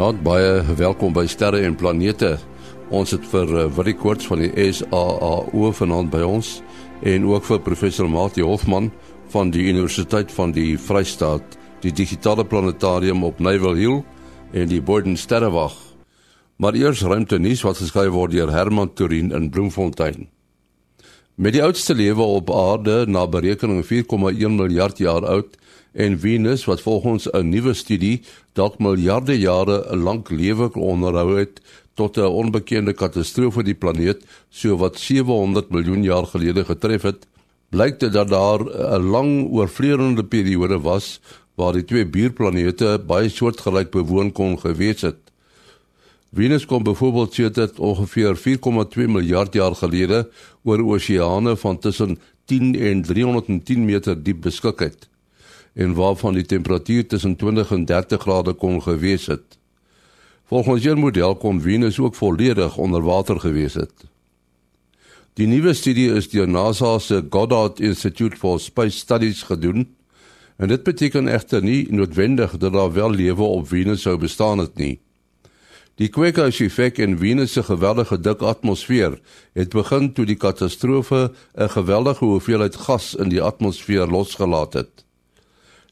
Goeienaand, baie welkom by Sterre en Planete. Ons het vir uh, Willie Koorts van die SAAO vanaand by ons en ook vir professor Mati Hofman van die Universiteit van die Vrystaat, die digitale planetarium op Naval Hill en die Boden Sterrewag. Maar eers ruimte nuus wat geskryf word deur Herman Turin in Bloemfontein. Met die oudste lewe op aarde na berekening 4,1 miljard jaar oud en Venus wat volgens 'n nuwe studie dalk miljarde jare lank lewe onderhou het tot 'n onbekende katastrofe die planeet so wat 700 miljoen jaar gelede getref het, blyk dit dat daar 'n lang oorvleerende periode was waar die twee buurplanete baie soortgelyk bewoon kon gewees het. Venus kon byvoorbeeld sê dit ongeveer 4,2 miljard jaar gelede oor oseane van tussen 10 en 310 meter diep beskik het en waarvan die temperatuur tussen 20 en 30 grade kon gewees het. Volgens hierdie model kon Venus ook volledig onder water gewees het. Die nuwe studie is deur NASA se Goddard Institute for Space Studies gedoen en dit beteken egter nie noodwendig dat daar wel lewe op Venus sou bestaan het nie. Die kweekhuiseffek in Venus se geweldige dik atmosfeer het begin toe die katastrofe 'n geweldige hoeveelheid gas in die atmosfeer losgelaat het.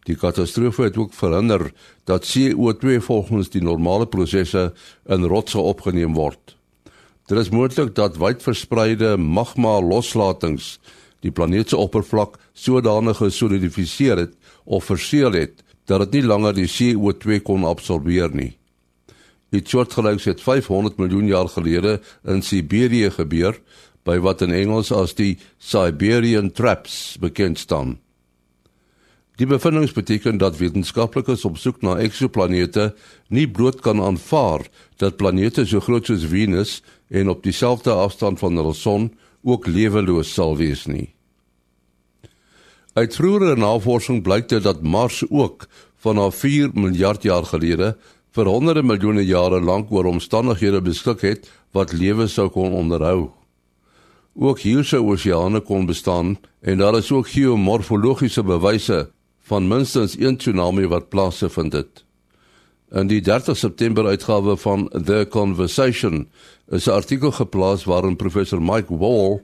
Die katastrofe het ook verhinder dat CO2 volgens die normale prosesse in rotse opgeneem word. Dit is moontlik dat wyd verspreide magma loslatings die planeet se oppervlak sodanig gesolidifiseer het of verseël het dat dit nie langer die CO2 kon absorbeer nie. Dit soortgelyks het 500 miljoen jaar gelede in Siberië gebeur by wat in Engels as die Siberian Traps bekend staan. Die bevindinge beteken dat wetenskaplikes op soek na eksoplanete nie bloot kan aanvaar dat planete so groot soos Venus en op dieselfde afstand van hulle son ook leweloos sal wees nie. Uit vroeëre navorsing blyk dit dat Mars ook vanaf 4 miljard jaar gelede vir honderde miljoene jare lank oor omstandighede beskik het wat lewe sou kon onderhou. Ook hier sou oseane kon bestaan en daar is ook geomorfologiese bewyse van minstens een tsunami wat plaasgevind het. In die 30 September uitgawe van The Conversation is 'n artikel geplaas waarin professor Mike Wall,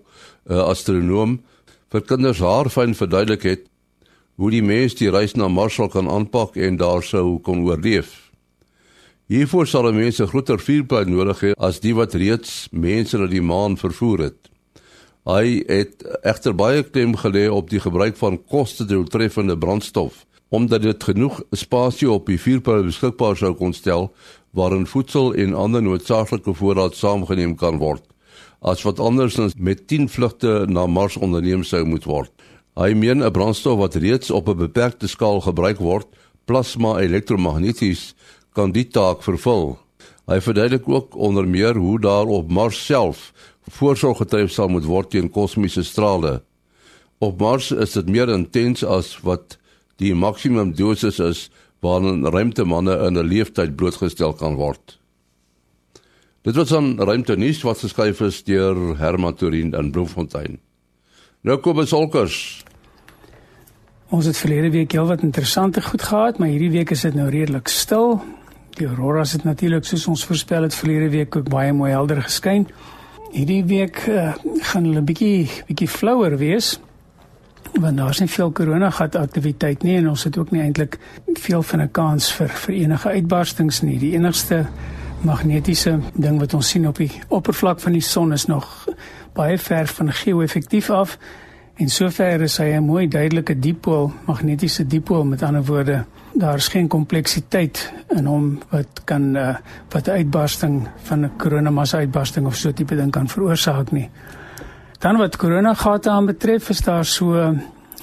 'n astronoom, vir kinders haarfyn verduidelik het hoe die mens die reis na Mars kan aanpak en daar sou kon oorleef. Hiervoor sal mense groter vuurpyl nodig hê as die wat reeds mense na die maan vervoer het. Hy het egter baie klem gelê op die gebruik van koste-doeltreffende brandstof omdat dit genoeg spasie op die vuurpyl beskikbaar sou kon stel waarin voedsel en ander noodsaaklike voorraad saamgeneem kan word as wat andersins met 10 vlugte na Mars onderneem sou moet word. Hy meen 'n brandstof wat reeds op 'n beperkte skaal gebruik word, plasma elektromagneties, kan die taak vervul. Hy verduidelik ook onder meer hoe daar op Mars self voorsorg getref sal moet word teen kosmiese strale. Op Mars is dit meer intens as wat die maksimum dosis is waarin ruimtemanne in 'n leeftyd blootgestel kan word. Dit was 'n ruimtenuus wat geskryf is deur Herman Turin in Bloemfontein. Nou kom ons olkers. Ons het verlede week heel wat interessante goed gehad, maar hierdie week is dit nou redelik stil. Die auroras het natuurlik soos ons voorspel het verlede week ook baie mooi helder geskyn hierdie week uh, gaan hulle bietjie bietjie flouer wees want daar's nie veel korona gat aktiwiteit nie en ons het ook nie eintlik veel van 'n kans vir vir enige uitbarstings nie. Die enigste magnetiese ding wat ons sien op die oppervlak van die son is nog baie ver van geo-effektief af en sover is hy 'n mooi duidelike dipool, magnetiese dipool met ander woorde daar's geen kompleksiteit in hom wat kan uh, wat 'n uitbarsting van 'n koronamassa uitbarsting of so tipe ding kan veroorsaak nie. Dan wat koronagate aanbetref, is daar so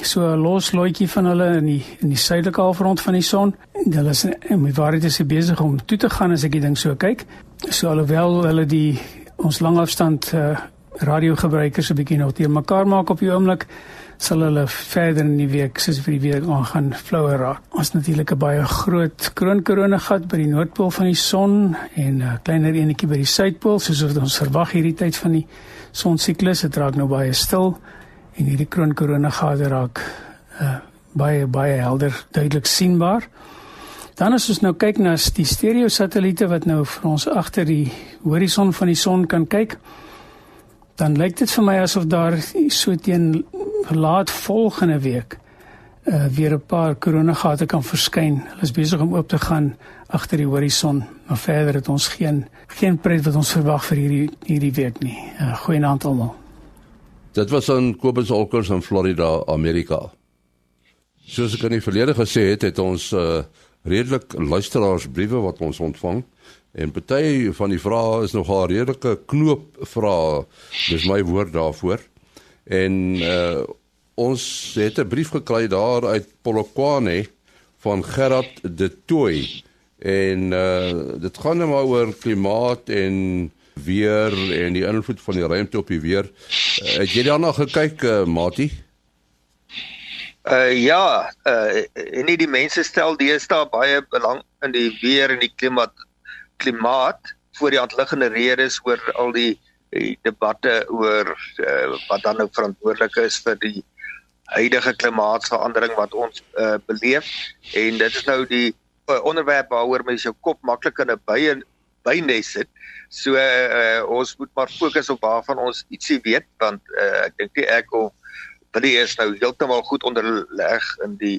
so 'n los loetjie van hulle in die in die suidelike halfrond van die son. Hulle is en my waarheid is besig om toe te gaan as ek die ding so kyk. So alhoewel hulle die ons langafstand uh, radiogebruikers 'n bietjie nou teer mekaar maak op die oomblik sal hulle verder in die week soos vir die week aangaan flouer raak. Ons natuurlik 'n baie groot kroonkorona gat by die noordpool van die son en 'n kleiner enetjie by die suidpool soos wat ons verwag hierdie tyd van die son siklus. Dit raak nou baie stil en hierdie kroonkorona gat raak uh, baie baie helder duidelik sienbaar. Dan as ons nou kyk na die stereo satelliete wat nou vir ons agter die horison van die son kan kyk, dan lyk dit vir my asof daar so teen laat volgende week uh, weer 'n paar koronagate kan verskyn. Hulle is besig om oop te gaan agter die horison. Maar verder het ons geen geen pret wat ons verwag vir hierdie hierdie week nie. Uh, Goeienaand almal. Dit was in Kobus Olkers in Florida, Amerika. Soos ek in die verlede gesê het, het ons uh, redelik luisteraarsbriewe wat ons ontvang en party van die vrae is nogal redelike knoop vrae. Dis my woord daarvoor. En uh, ons het 'n brief gekry daar uit Polokwane van Gerard de Tooi en uh, dit gaan nou oor klimaat en weer en die invloed van die ruimte op die weer. Uh, het jy daarna gekyk, uh, Matie? Uh ja, uh en nie die mense stel deesdae baie belang in die weer en die klimaat klimaat voor die handliggende redes oor al die, die debatte oor uh, wat dan nou verantwoordelik is vir die huidige klimaatsverandering wat ons uh beleef en dit is nou die uh, onderwerp waaroor mense jou kop maklik in 'n bye bynes sit. So uh, ons moet maar fokus op waarvan ons ietsie weet want uh, ek dink nie ek of Billy is nou heeltemal goed onderleg in die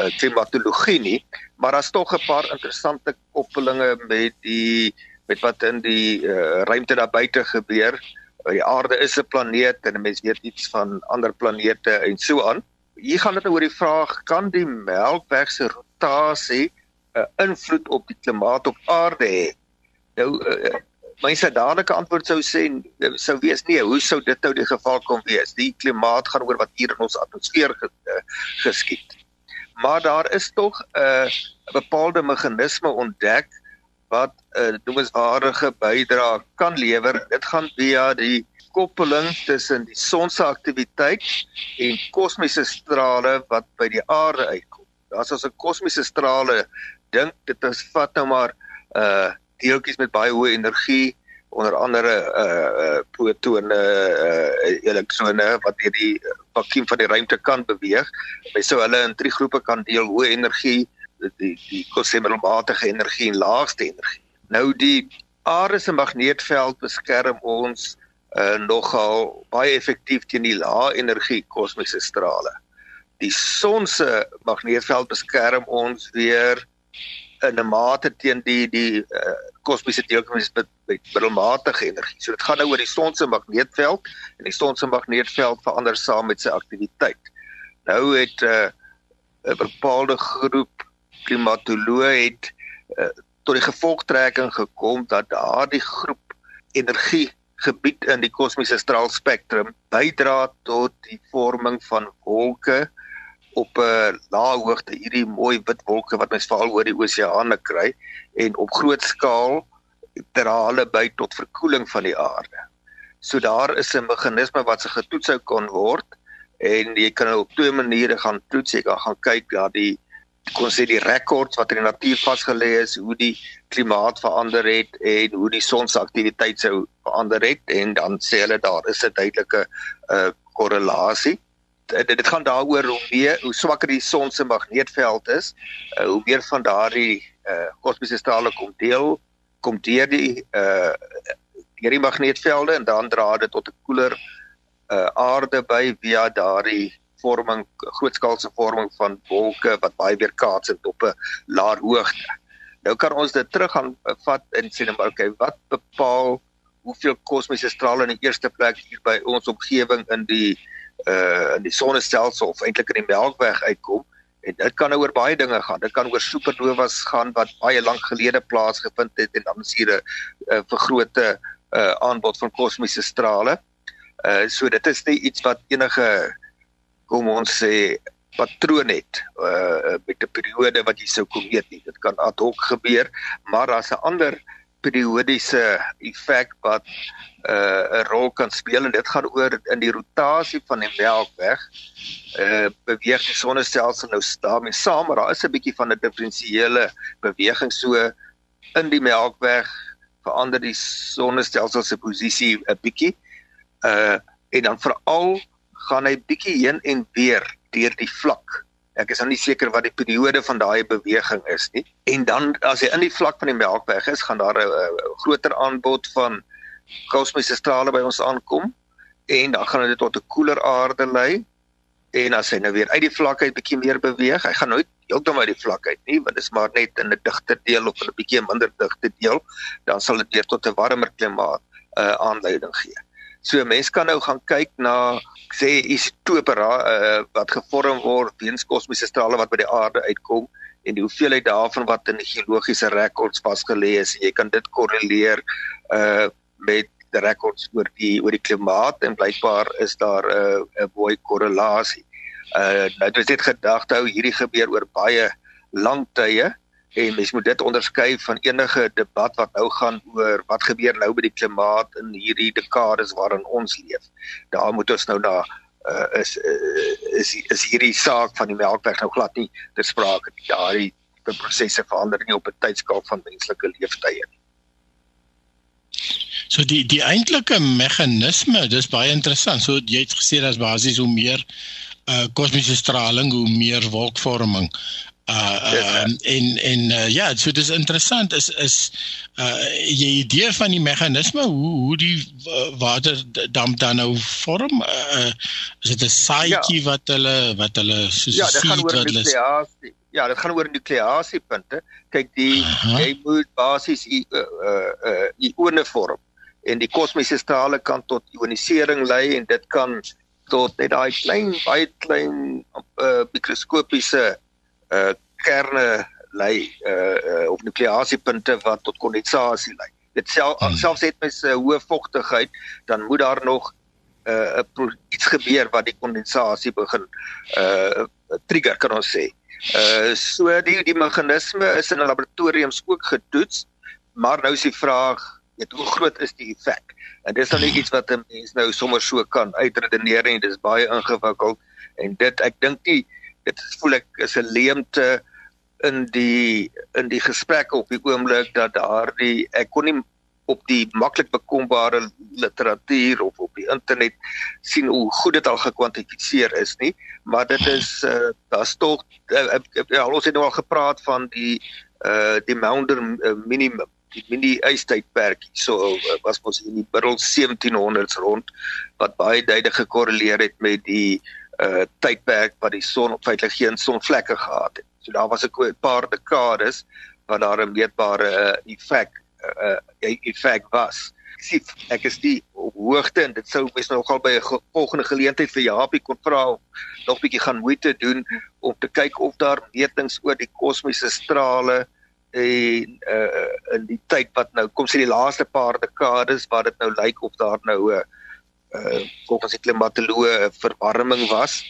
uh, klimatologie nie, maar daar's tog 'n paar interessante koppelinge met die met wat in die uh, ruimte daar buite gebeur. Uh, die aarde is 'n planeet en 'n mens weet iets van ander planete en so aan. Hier gaan dit nou oor die vraag kan die Melkweg se rotasie 'n uh, invloed op die klimaat op aarde hê? Nou uh, my dadelike antwoord sou sê sou wees nee, hoe sou dit nou die geval kon wees? Die klimaat gaan oor wat hier in ons atmosfeer eh, geskied. Maar daar is tog 'n uh, bepaalde meganisme ontdek wat 'n uh, noemenswaardige bydrae kan lewer. Dit gaan via die koppeling tussen die son se aktiwiteit en kosmiese strale wat by die aarde uitkom. As ons 'n kosmiese strale dink, dit is vat nou maar 'n uh, deeltjies met baie hoë energie onder andere uh uh protone uh elektrone wat deur die vakuum van die ruimte kan beweeg. Jy sou hulle in drie groepe kan deel: hoë energie, die die kosmiddelmatige energie en laagste energie. Nou die aarde se magneetveld beskerm ons uh nogal baie effektief teen die lae energie kosmiese strale. Die son se magneetveld beskerm ons weer in 'n mate teen die die uh, kosmiese deeltjies met, met middelmatige energie. So dit gaan nou oor die son se magneetveld en die son se magneetveld verander saam met sy aktiwiteit. Nou het uh, 'n bepaalde groep klimatoloë het uh, tot die gevolgtrekking gekom dat daardie groep energie gebied in die kosmiese straalspektrum bydra tot die vorming van wolke op 'n uh, lae hoogte hierdie mooi wit wolke wat mens veral oor die oseane kry en op groot skaal dra hulle by tot verkoeling van die aarde. So daar is 'n meganisme wat se getoets sou kon word en jy kan op twee maniere gaan toets. Jy kan gaan kyk na die kon sê die rekords wat in die natuur vasgelê is hoe die klimaat verander het en hoe die son se aktiwiteit sou verander het en dan sê hulle daar is 'n duidelike uh, korrelasie dit, dit gaan daaroor hoe meer hoe swakker die son se magneetveld is, uh, hoe meer van daardie uh, kosmiese strale kom deel kom deur die uh deur die magneetvelde en dan dra dit tot 'n koeler uh aarde by via daardie vorming grootskaalse vorming van wolke wat baie weer kaats op 'n laer hoogte. Nou kan ons dit terug gaan vat en sê maar okay, wat bepaal hoeveel kosmiese strale in die eerste plek hier by ons omgewing in die uh in die sonnestelsel of eintlik in die Melkweg uitkom en dit kan oor baie dinge gaan. Dit kan oor supernovas gaan wat baie lank gelede plaasgevind het en dan is hier 'n uh, vergrote uh aanbod van kosmiese strale. Uh so dit is nie iets wat enige kom ons sê patroon het uh met 'n periode wat jy sou kom weet nie. Dit kan ad hoc gebeur, maar daar's 'n ander periodiese effek wat uh, 'n rol kan speel en dit gaan oor in die rotasie van die Melkweg. Uh beweeg die sonnestelsel nou daarmee saam, maar daar is 'n bietjie van 'n diferensiële beweging so in die Melkweg verander die sonnestelsel se posisie 'n bietjie. Uh en dan veral gaan hy bietjie heen en weer deur die vlak Ek is nou nie seker wat die periode van daai beweging is nie. En dan as hy in die vlak van die Melkweg is, gaan daar 'n groter aanbod van kosmiese strale by ons aankom en dan gaan dit tot 'n koeler aarde lei. En as hy nou weer uit die vlak uit bietjie meer beweeg, hy gaan nooit heeltemal uit die vlak uit nie, want dit is maar net in 'n digter deel of 'n bietjie minder digte deel, dan sal dit weer tot 'n warmer klimaat uh, aanleiding gee. So mense kan nou gaan kyk na sê isotope uh, wat gevorm word weens kosmiese strale wat by die aarde uitkom en die hoeveelheid daarvan wat in geologiese rekords vasgelê is jy kan dit korreleer uh met die rekords oor die oor die klimaat en blykbaar is daar 'n uh, 'n mooi korrelasie. Uh nou dit het gedagte hou hierdie gebeur oor baie lang tye en mens moet dit onderskei van enige debat wat nou gaan oor wat gebeur nou met die klimaat in hierdie dekades waarin ons leef. Daar moet ons nou na uh, is uh, is is hierdie saak van die Melkweg nou glad nie ter sprake nie. Daardie die prosesse verander nie op 'n tydskaal van menslike leeftye nie. So die die eintlike meganisme, dis baie interessant. So jy het gesê dat basies hoe meer uh kosmiese straling, hoe meer wolkvorming uh um, en en uh, ja so dis interessant is is uh jy idee van die meganisme hoe hoe die waterdamp dan nou vorm uh is dit 'n saaitjie ja. wat hulle wat hulle soos ja, dit gaan oor nukleasie ja dit gaan oor nukleasiepunte kyk die Aha. jy moet basies uh uh ione vorm en die kosmiese strale kan tot ionisering lei en dit kan tot net daai klein baie klein uh mikroskopiese uh kerne lei uh, uh of nukleasiepunte wat tot kondensasie lei. Dit self hmm. selfs het mens uh, hoë vogtigheid, dan moet daar nog uh, iets gebeur wat die kondensasie begin uh trigger kan ons sê. Uh so die die meganisme is in laboratoriums ook getoets, maar nou is die vraag, weet hoe groot is die effek? En dis dan nie iets wat 'n mens nou sommer so kan uitredeneer nie, dis baie ingewikkeld en dit ek dink nie dit voel ek is 'n leemte in die in die gesprek op die oomblik dat daardie ek kon nie op die maklik bekombare literatuur of op die internet sien hoe goed dit al gekwantifiseer is nie maar dit is uh, daar's tog uh, ja, ons het nou al gepraat van die uh, die Maunder uh, minimum die mini ystydperk so uh, was ons in die middel 1700s rond wat baie duidelik gekorreleer het met die uh tydperk wat die son feitelik geen sonvlekke gehad het. So daar was 'n paar dekades wat daar 'n meetbare uh, effek uh, uh effek was. Ek sien ek is die hoogte en dit sou mens nogal by 'n volgende geleentheid vir Japie kon vra om nog bietjie gaan moeite doen om te kyk of daar metings oor die kosmiese strale en uh in die tyd wat nou kom sê die laaste paar dekades wat dit nou lyk of daar nou 'n uh, uh volgens die klimatoloë verwarming was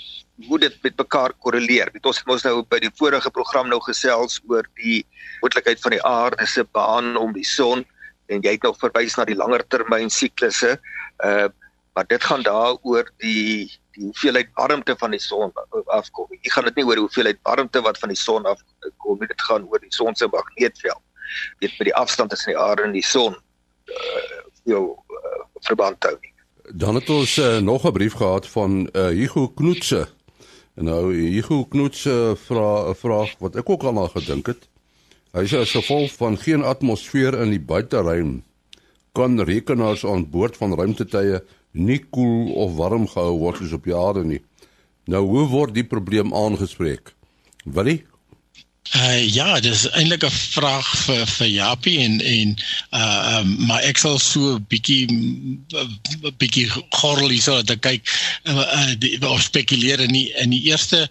hoe dit met mekaar korreleer. Dit ons het mos nou by die vorige program nou gesels oor die moontlikheid van die aarde se baan om die son en jy het nog verwys na die langer termyn siklusse. Uh maar dit gaan daaroor die die hoeveelheid warmte van die son afkom. Jy gaan dit nie oor hoeveelheid warmte wat van die son afkom nie. Dit gaan oor die son se magneetveld. Weet by die afstand tussen die aarde en die son uh jou uh, verband hou nie. Dan het ons uh, nog 'n brief gehad van uh, Hugo Knoetse. Nou Hugo Knoetse vra 'n vraag wat ek ook al na gedink het. Hy sê as gevolg van geen atmosfeer in die buiteruim kan rekenaars aan boord van ruimtetuie nie koel of warm gehou word soos op die aarde nie. Nou hoe word die probleem aangespreek? Willie Uh ja, dis eintlik 'n vraag vir vir Japie en en uh um, maar ek sal so 'n bietjie 'n bietjie gorrel hierso dat kyk. Uh, uh die, of spekuleer in die, in die eerste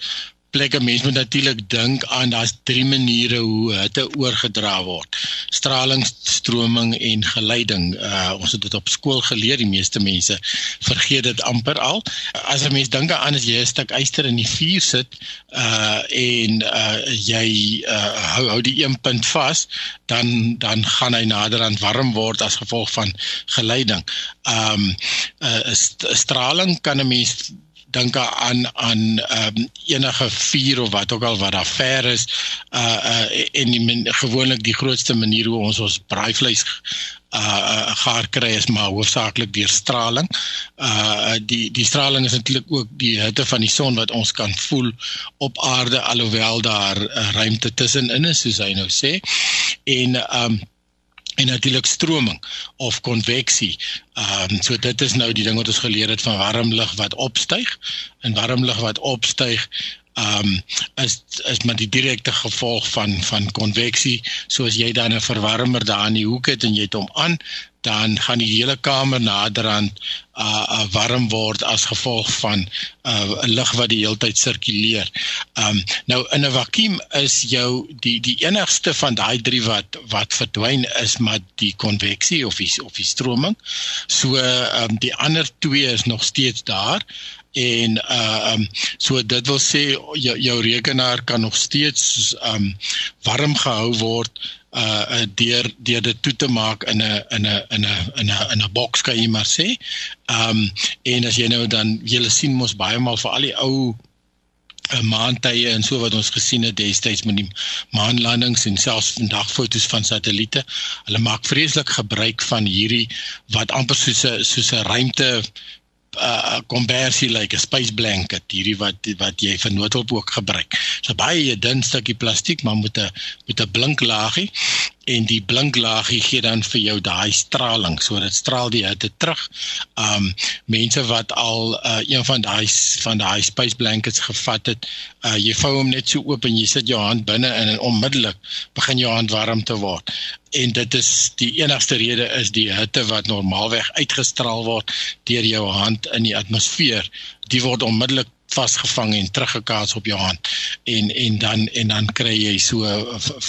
plekke mense moet natuurlik dink aan daar's drie maniere hoe hitte oorgedra word. Straling, stroming en geleiding. Uh ons het dit op skool geleer, die meeste mense vergeet dit amper al. As 'n mens dink aan as jy 'n stuk yster in die vuur sit uh en uh jy uh hou hou die een punt vas, dan dan gaan hy nader aan warm word as gevolg van geleiding. Um uh straling kan 'n mens dink aan aan ehm um, enige vuur of wat ook al wat daar ver is uh uh en die gewoonlik die grootste manier hoe ons ons braaivleis uh gaar kry is maar hoofsaaklik deur straling. Uh die die straling is natuurlik ook die hitte van die son wat ons kan voel op aarde alhoewel daar uh, ruimte tussenin is soos hy nou sê. En um en natuurlik stroming of konveksie. Ehm um, so dit is nou die ding wat ons geleer het van warm lug wat opstyg en warm lug wat opstyg ehm um, is is maar die direkte gevolg van van konveksie. So as jy dan 'n verwarmer daar in die hoek het en jy het hom aan, dan gaan die hele kamer naderhand uh, uh warm word as gevolg van uh, lug wat die hele tyd sirkuleer. Um nou in 'n vakuum is jou die die enigste van daai drie wat wat verdwyn is maar die konveksie of die of die stroming. So um die ander twee is nog steeds daar en uh um so dit wil sê jou, jou rekenaar kan nog steeds um warm gehou word uh deur deur dit toe te maak in 'n in 'n in 'n in 'n in 'n boks kan jy maar sê. Um en as jy nou dan jy sien mos baie maal vir al die ou 'n uh, maandtye en so wat ons gesien het destyds met die maanlandings en selfs vandag fotos van satelliete. Hulle maak vreeslik gebruik van hierdie wat amper soos 'n soos 'n ruimte uh konversie like 'n space blanket hierdie wat wat jy vir noodhulp ook gebruik. So baie dun stukkie plastiek maar met 'n met 'n blink laagie en die blinklaagie gee dan vir jou daai straling so dit straal die hitte terug. Um mense wat al uh, een van daai van daai space blankets gevat het, uh, jy vou hom net so oop en jy sit jou hand binne in en onmiddellik begin jou hand warm te word. En dit is die enigste rede is die hitte wat normaalweg uitgestraal word deur jou hand in die atmosfeer, die word onmiddellik vasgevang en teruggekaats op jou hand en en dan en dan kry jy so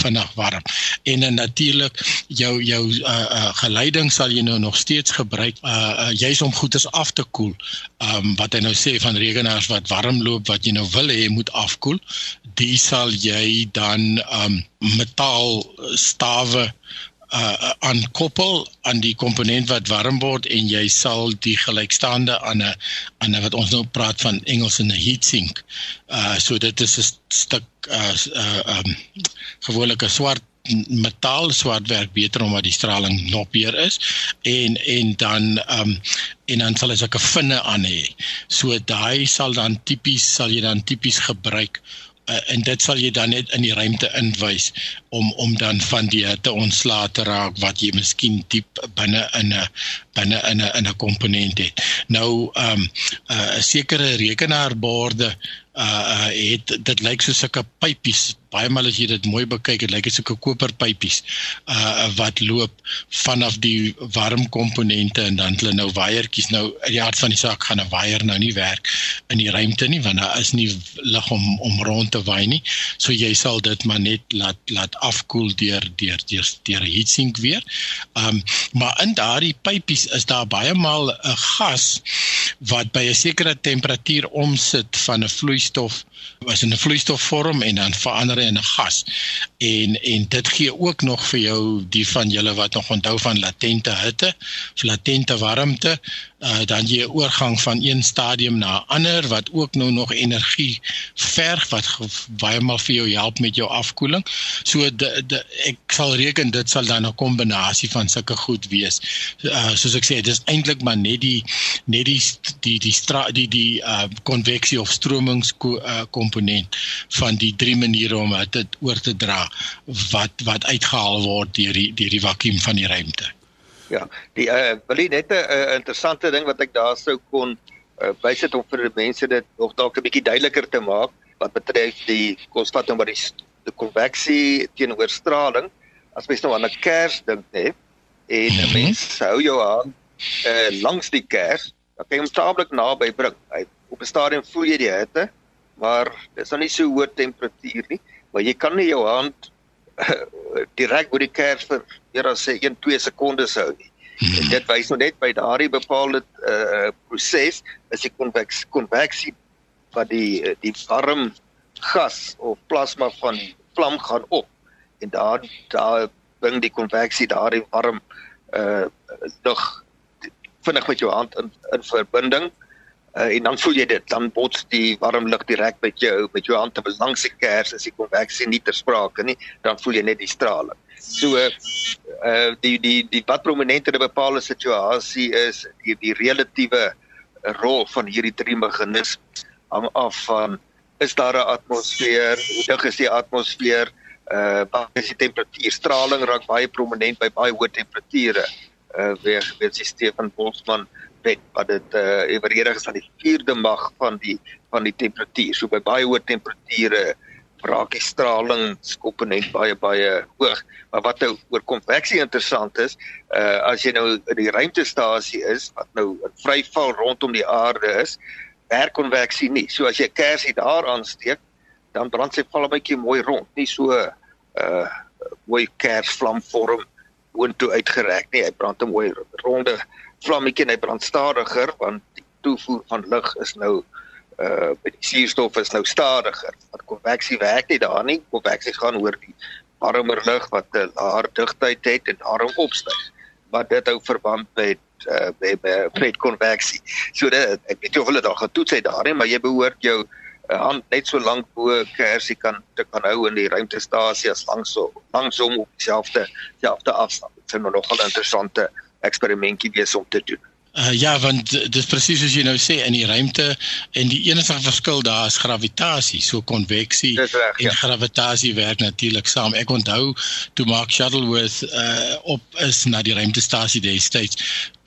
vinnig warm. En dan natuurlik jou jou uh, uh geleiding sal jy nou nog steeds gebruik uh, uh juis om goeders af te koel. Um wat hy nou sê van rekenaars wat warm loop wat jy nou wil hê moet afkoel, die sal jy dan um metaal stawe uh aankoppel aan die komponent wat warm word en jy sal die gelykstaande aan 'n aan 'n wat ons nou praat van Engels in 'n heat sink. Uh so dit is 'n stuk uh uh um gewoonlik 'n swart metaal swart werk beter omdat die straling noppier is en en dan um en dan sal ek 'n vinne aan hê. So daai sal dan tipies sal jy dan tipies gebruik uh, en dit sal jy dan net in die ruimte inwys om om dan van die te ontslae te raak wat jy miskien diep binne in 'n binne in 'n in 'n komponent het. Nou ehm um, 'n uh, sekere rekenaarborde uh het dit lyk soos 'n pypies baie maal as jy dit mooi bekyk dit lyk asook 'n koperpypies uh wat loop vanaf die warm komponente en dan hulle nou waiertjies nou in die hart van die saak gaan 'n waier nou nie werk in die ruimte nie want daar is nie lig om om rond te waai nie. So jy sal dit maar net laat laat afkoel deur deur deur deur heatsink weer. Um maar in daardie pypies is daar baie maal 'n gas wat by 'n sekere temperatuur omsit van 'n vloeistof was in 'n vloeistofvorm en dan verander hy in 'n gas. En en dit gee ook nog vir jou die van julle wat nog onthou van latente hitte, of latente warmte, uh, dan jy 'n oorgang van een stadium na 'n ander wat ook nou nog energie verg wat baie maal vir jou help met jou afkoeling. So de, de, ek sal reken dit sal dan 'n kombinasie van sulke goed wees. Uh, soos ek sê, dis eintlik maar net die net die die die stra, die die uh konveksie of stromings uh, komponent van die drie maniere om dit oor te dra wat wat uitgehaal word deur die deur die vakuum van die ruimte. Ja, die uh wil net 'n uh, interessante ding wat ek daar sou kon uh, bysit om vir die mense dit nog dalk 'n bietjie duideliker te maak wat betref die konstatering wat die, die konveksie teenoor straling. As mens nou aan 'n kers dink, hè, en 'n mhm. mens hou jou hand uh langs die kers, dan kan jy hom taamlik naby bring. Hy op 'n stadium voel jy die hitte, maar dit is nou nie so hoë temperatuur nie, maar jy kan nie jou hand direk oor die kers vir meer as sê 1 2 sekondes hou nie. En dit wys nou net by daardie bepaalde uh proses as die konveks konveksie wat die die warm gas of plasma van vlam gaan op en daar daar bring die konveksie daardie warm uh lug vinnig met jou hand in in verbinding Uh, en dan voel jy dit, dan bots die warm lug direk met jou met jou hand te langs die kers as die konveksie nie ter sprake nie, dan voel jy net die straling. So uh die die die wat prominent in 'n bepaalde situasie is die die relatiewe rol van hierdie drie meganismes hang af van is daar 'n atmosfeer, hoe dig is die atmosfeer, uh wat is die temperatuur? Straling raak baie prominent by baie hoë temperature. Uh weer weer sy Stefan Boltzmann wet wat dit uh ewerig is aan die vierde mag van die van die temperatuur. So by baie hoë temperature raak die stralingskomponent baie baie hoog. Maar wat nou oor konveksie interessant is, uh as jy nou in die ruimtestasie is wat nou in vryval rondom die aarde is, werk konveksie nie. So as jy 'n kersie daar aansteek, dan brand sy 'n bietjie mooi rond, nie so uh mooi kersvlam vorm boontoe uitgereik nie. Hy brand 'n mooi ronde vlammetjie en hy brand stadiger want die toevoer van lug is nou uh die suurstof is nou stadiger. Want konveksie werk nie daar nie. Konveksie gaan oor die warmer lug wat 'n laer digtheid het en daarom opstyg. Maar dit hou verband met uh met, met konveksie. So dit ek weet jy of hulle daar getoets het daar nie, maar jy behoort jou uh, hand net so lank bo kersie kan te kan hou in die ruimtestasie as langs so langsom op dieselfde dieselfde afstand. Dit is nou nogal 'n interessante eksperimentjie wees om te doen. Uh, ja, want dis presies soos jy nou sê in die ruimte en die enigste verskil daar is gravitasie. So konveksie reg, en ja. gravitasie werk natuurlik saam. Ek onthou toe Mark Shuttleworth uh, op is na die ruimtestasie destyds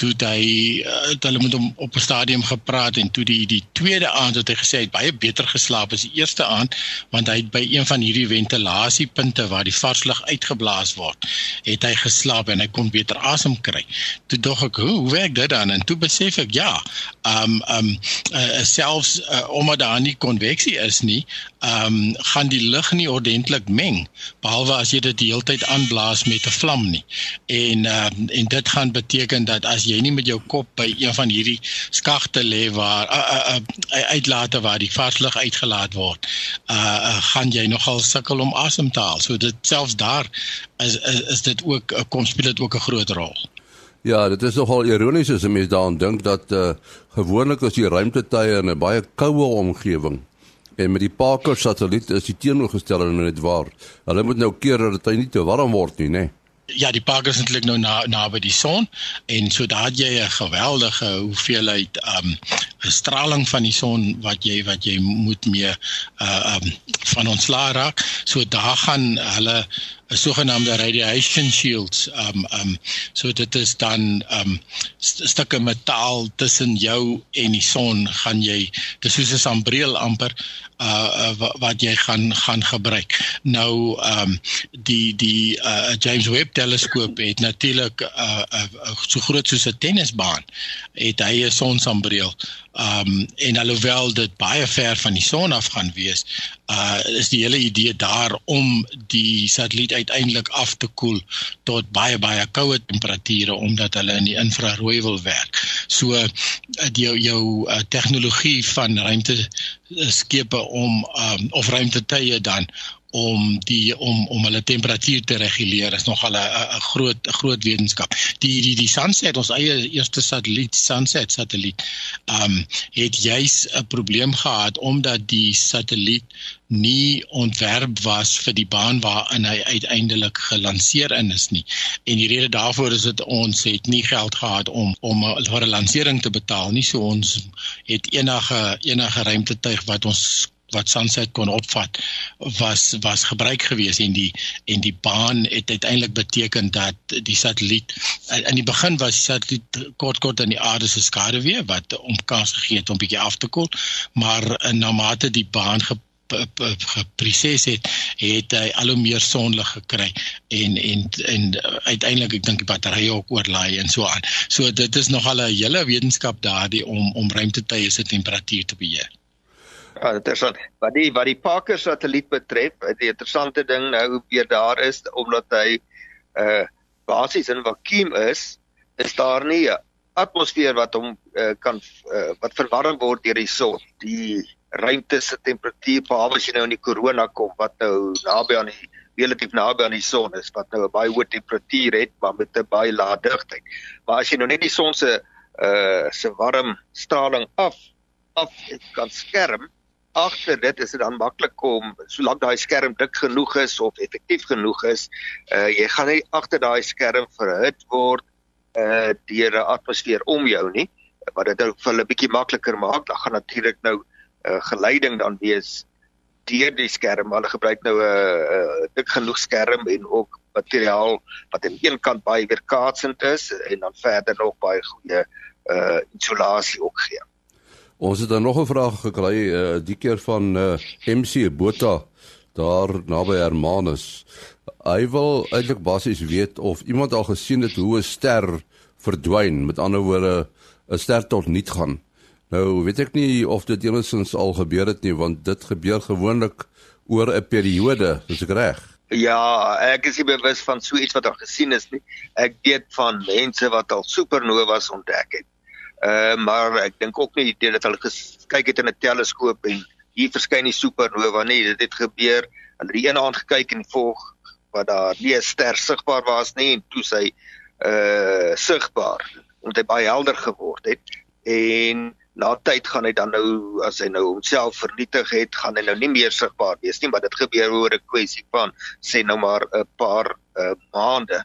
toe hy uh, hulle met hom op 'n stadium gepraat en toe die die tweede aand het hy gesê hy het baie beter geslaap as die eerste aand want hy het by een van hierdie ventilasiepunte waar die vars lug uitgeblaas word, het hy geslaap en hy kon beter asem kry. Toe dog ek, hoe, hoe werk dit dan? En toe besef ek ja, ehm um, ehm um, uh, selfs uh, omdat daar nie konveksie is nie, ehm um, gaan die lug nie ordentlik meng behalwe as jy dit die hele tyd aanblaas met 'n vlam nie. En ehm um, en dit gaan beteken dat as jy nie met jou kop by een van hierdie skagte lê waar uh, uh, uh, uitlate waar die vars lug uitgelaat word, uh, uh gaan jy nogal sukkel om asem te haal. So dit selfs daar is is, is dit ook uh, kom speel dit ook 'n groot rol. Ja, dit is nogal ironies as 'n mens daaraan dink dat uh gewoonlik as die ruimtetuie in 'n baie koue omgewing en met die Parker satelliet is die teenoorgestelde net waar. Hulle moet nou keer dat dit nie te warm word nie, né? Nee ja, die park is eintlik nou na naby die son en so het jy 'n geweldige hoeveelheid um straling van die son wat jy wat jy moet mee uh um van ontslaa raak. So daar gaan hulle 'n sogenaamde radiation shields um um so dit is dan um st stukke metaal tussen jou en die son gaan jy dis soos 'n sambreel amper uh, uh wat jy gaan gaan gebruik. Nou um die die uh James Webb teleskoop het natuurlik uh, uh, uh, so groot soos 'n tennisbaan het hy 'n sonsambreel. Um en alhoewel dit baie ver van die son af gaan wees, uh is die hele idee daar om die satelliet uiteindelik af te koel tot baie baie koue temperature omdat hulle in die infrarooi wil werk. So uh, die jou jou uh, tegnologie van ruimte skepe om um, of ruimtetuie dan om die om om hulle temperatuur te reguleer is nogal 'n groot groot wetenskap. Die die die Sunset ons eie eerste satelliet Sunset satelliet um, het juis 'n probleem gehad omdat die satelliet nie ontwerp was vir die baan waarin hy uiteindelik gelanseer in is nie. En die rede daarvoor is dit ons het nie geld gehad om om vir 'n lansering te betaal nie. So ons het enige enige ruimtetuig wat ons wat Sunset kon opvat was was gebruik gewees en die en die baan het uiteindelik beteken dat die satelliet in die begin was die satelliet kort kort aan die aarde se skade weer wat om kans gegee het om bietjie af te koel maar na mate die baan ge geproses het het hy al hoe meer sonlig gekry en en en uiteindelik ek dink die batterye ook oorlaai en so aan. So dit is nog al 'n hele wetenskap daardie om om ruimtetuie se temperatuur te beheer. Ja, interessant. Wat die wat die Parker satelliet betref, die interessante ding nou weer daar is omdat hy uh basies in vakuum is, is daar nie 'n atmosfeer wat hom uh, kan uh, wat verwarm word deur die son. Die ruimte se temperatuur behalwe as jy nou in die korona kom wat nou naby aan die relatief naby aan die son is wat nou 'n baie hoë temperatuur het maar met 'n baie lae digtheid. Maar as jy nou net die son se uh se warm straling af af kan skerm agter dit is dit dan maklik om solank daai skerm dik genoeg is of effektief genoeg is, uh jy gaan nie agter daai skerm verhit word uh deur 'n atmosfeer om jou nie, wat dit ook vir hulle bietjie makliker maak. Dan gaan natuurlik nou uh, geleiding dan wees deur die skerm. Hulle gebruik nou 'n uh, uh, dik genoeg skerm en ook materiaal wat aan een kant baie weerkaatsend is en dan verder nog baie goeie uh isolasie ook gee. Ons het dan nog 'n vraag gekry uh, die keer van uh, MC Botha daar naby Hermanus. Hy wil eintlik basies weet of iemand al gesien het hoe 'n ster verdwyn, met ander woorde 'n ster tot niet gaan. Nou weet ek nie of dit enigsins al gebeur het nie want dit gebeur gewoonlik oor 'n periode, is ek reg? Ja, ek is bewus van so iets wat al gesien is nie. Ek weet van mense wat al supernovas ontdek het. Uh maar ek dink ook nie dit dat hulle kyk het in 'n teleskoop en hier verskyn die supernova nie. Dit het gebeur aan die een aand gekyk en volg wat daar nie 'n ster sigbaar was nie en toe sy uh sigbaar omdat hy baie helder geword het en na tyd gaan hy dan nou as hy nou homself vernietig het, gaan hy nou nie meer sigbaar wees nie, maar dit gebeur oor 'n kwessie van sê nou maar 'n paar uh maande.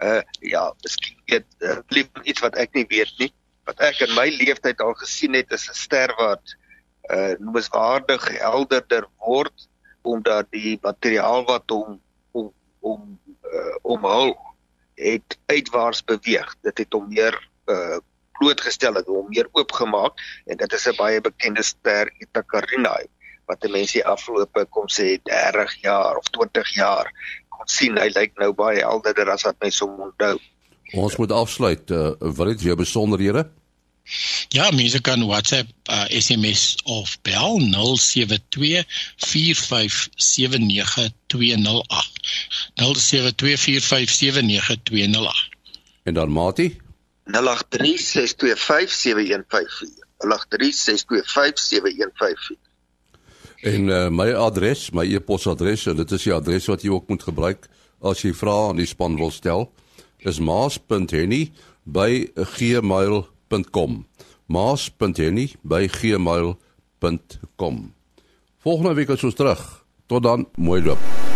Uh ja, miskien weet uh, iets wat ek nie weet nie wat ek in my lewenstyd al gesien het is 'n ster wat uh noemenswaardig helderder word omdat die materiaal wat hom om om uh omhul het uitwaarts beweeg. Dit het hom meer uh blootgestel het, hom meer oopgemaak en dit is 'n baie bekende ster Eta Carinae wat die mense afgelope kom sê 30 jaar of 20 jaar kon sien hy lyk nou baie helderder as wat mense hom onthou. Ons moet afsluit. Uh, wat is jou besonderhede? Ja, mense kan WhatsApp, uh, SMS of bel 072 4579208. 072 En dan Mati 0836257154. 0836257154. En uh, my adres, my e-posadres, dit is die adres wat jy ook moet gebruik as jy vrae aan die span wil stel, is maas.henny@gmail.com gmail.com maas.henny@gmail.com Volgende week is ons terug. Tot dan, mooi loop.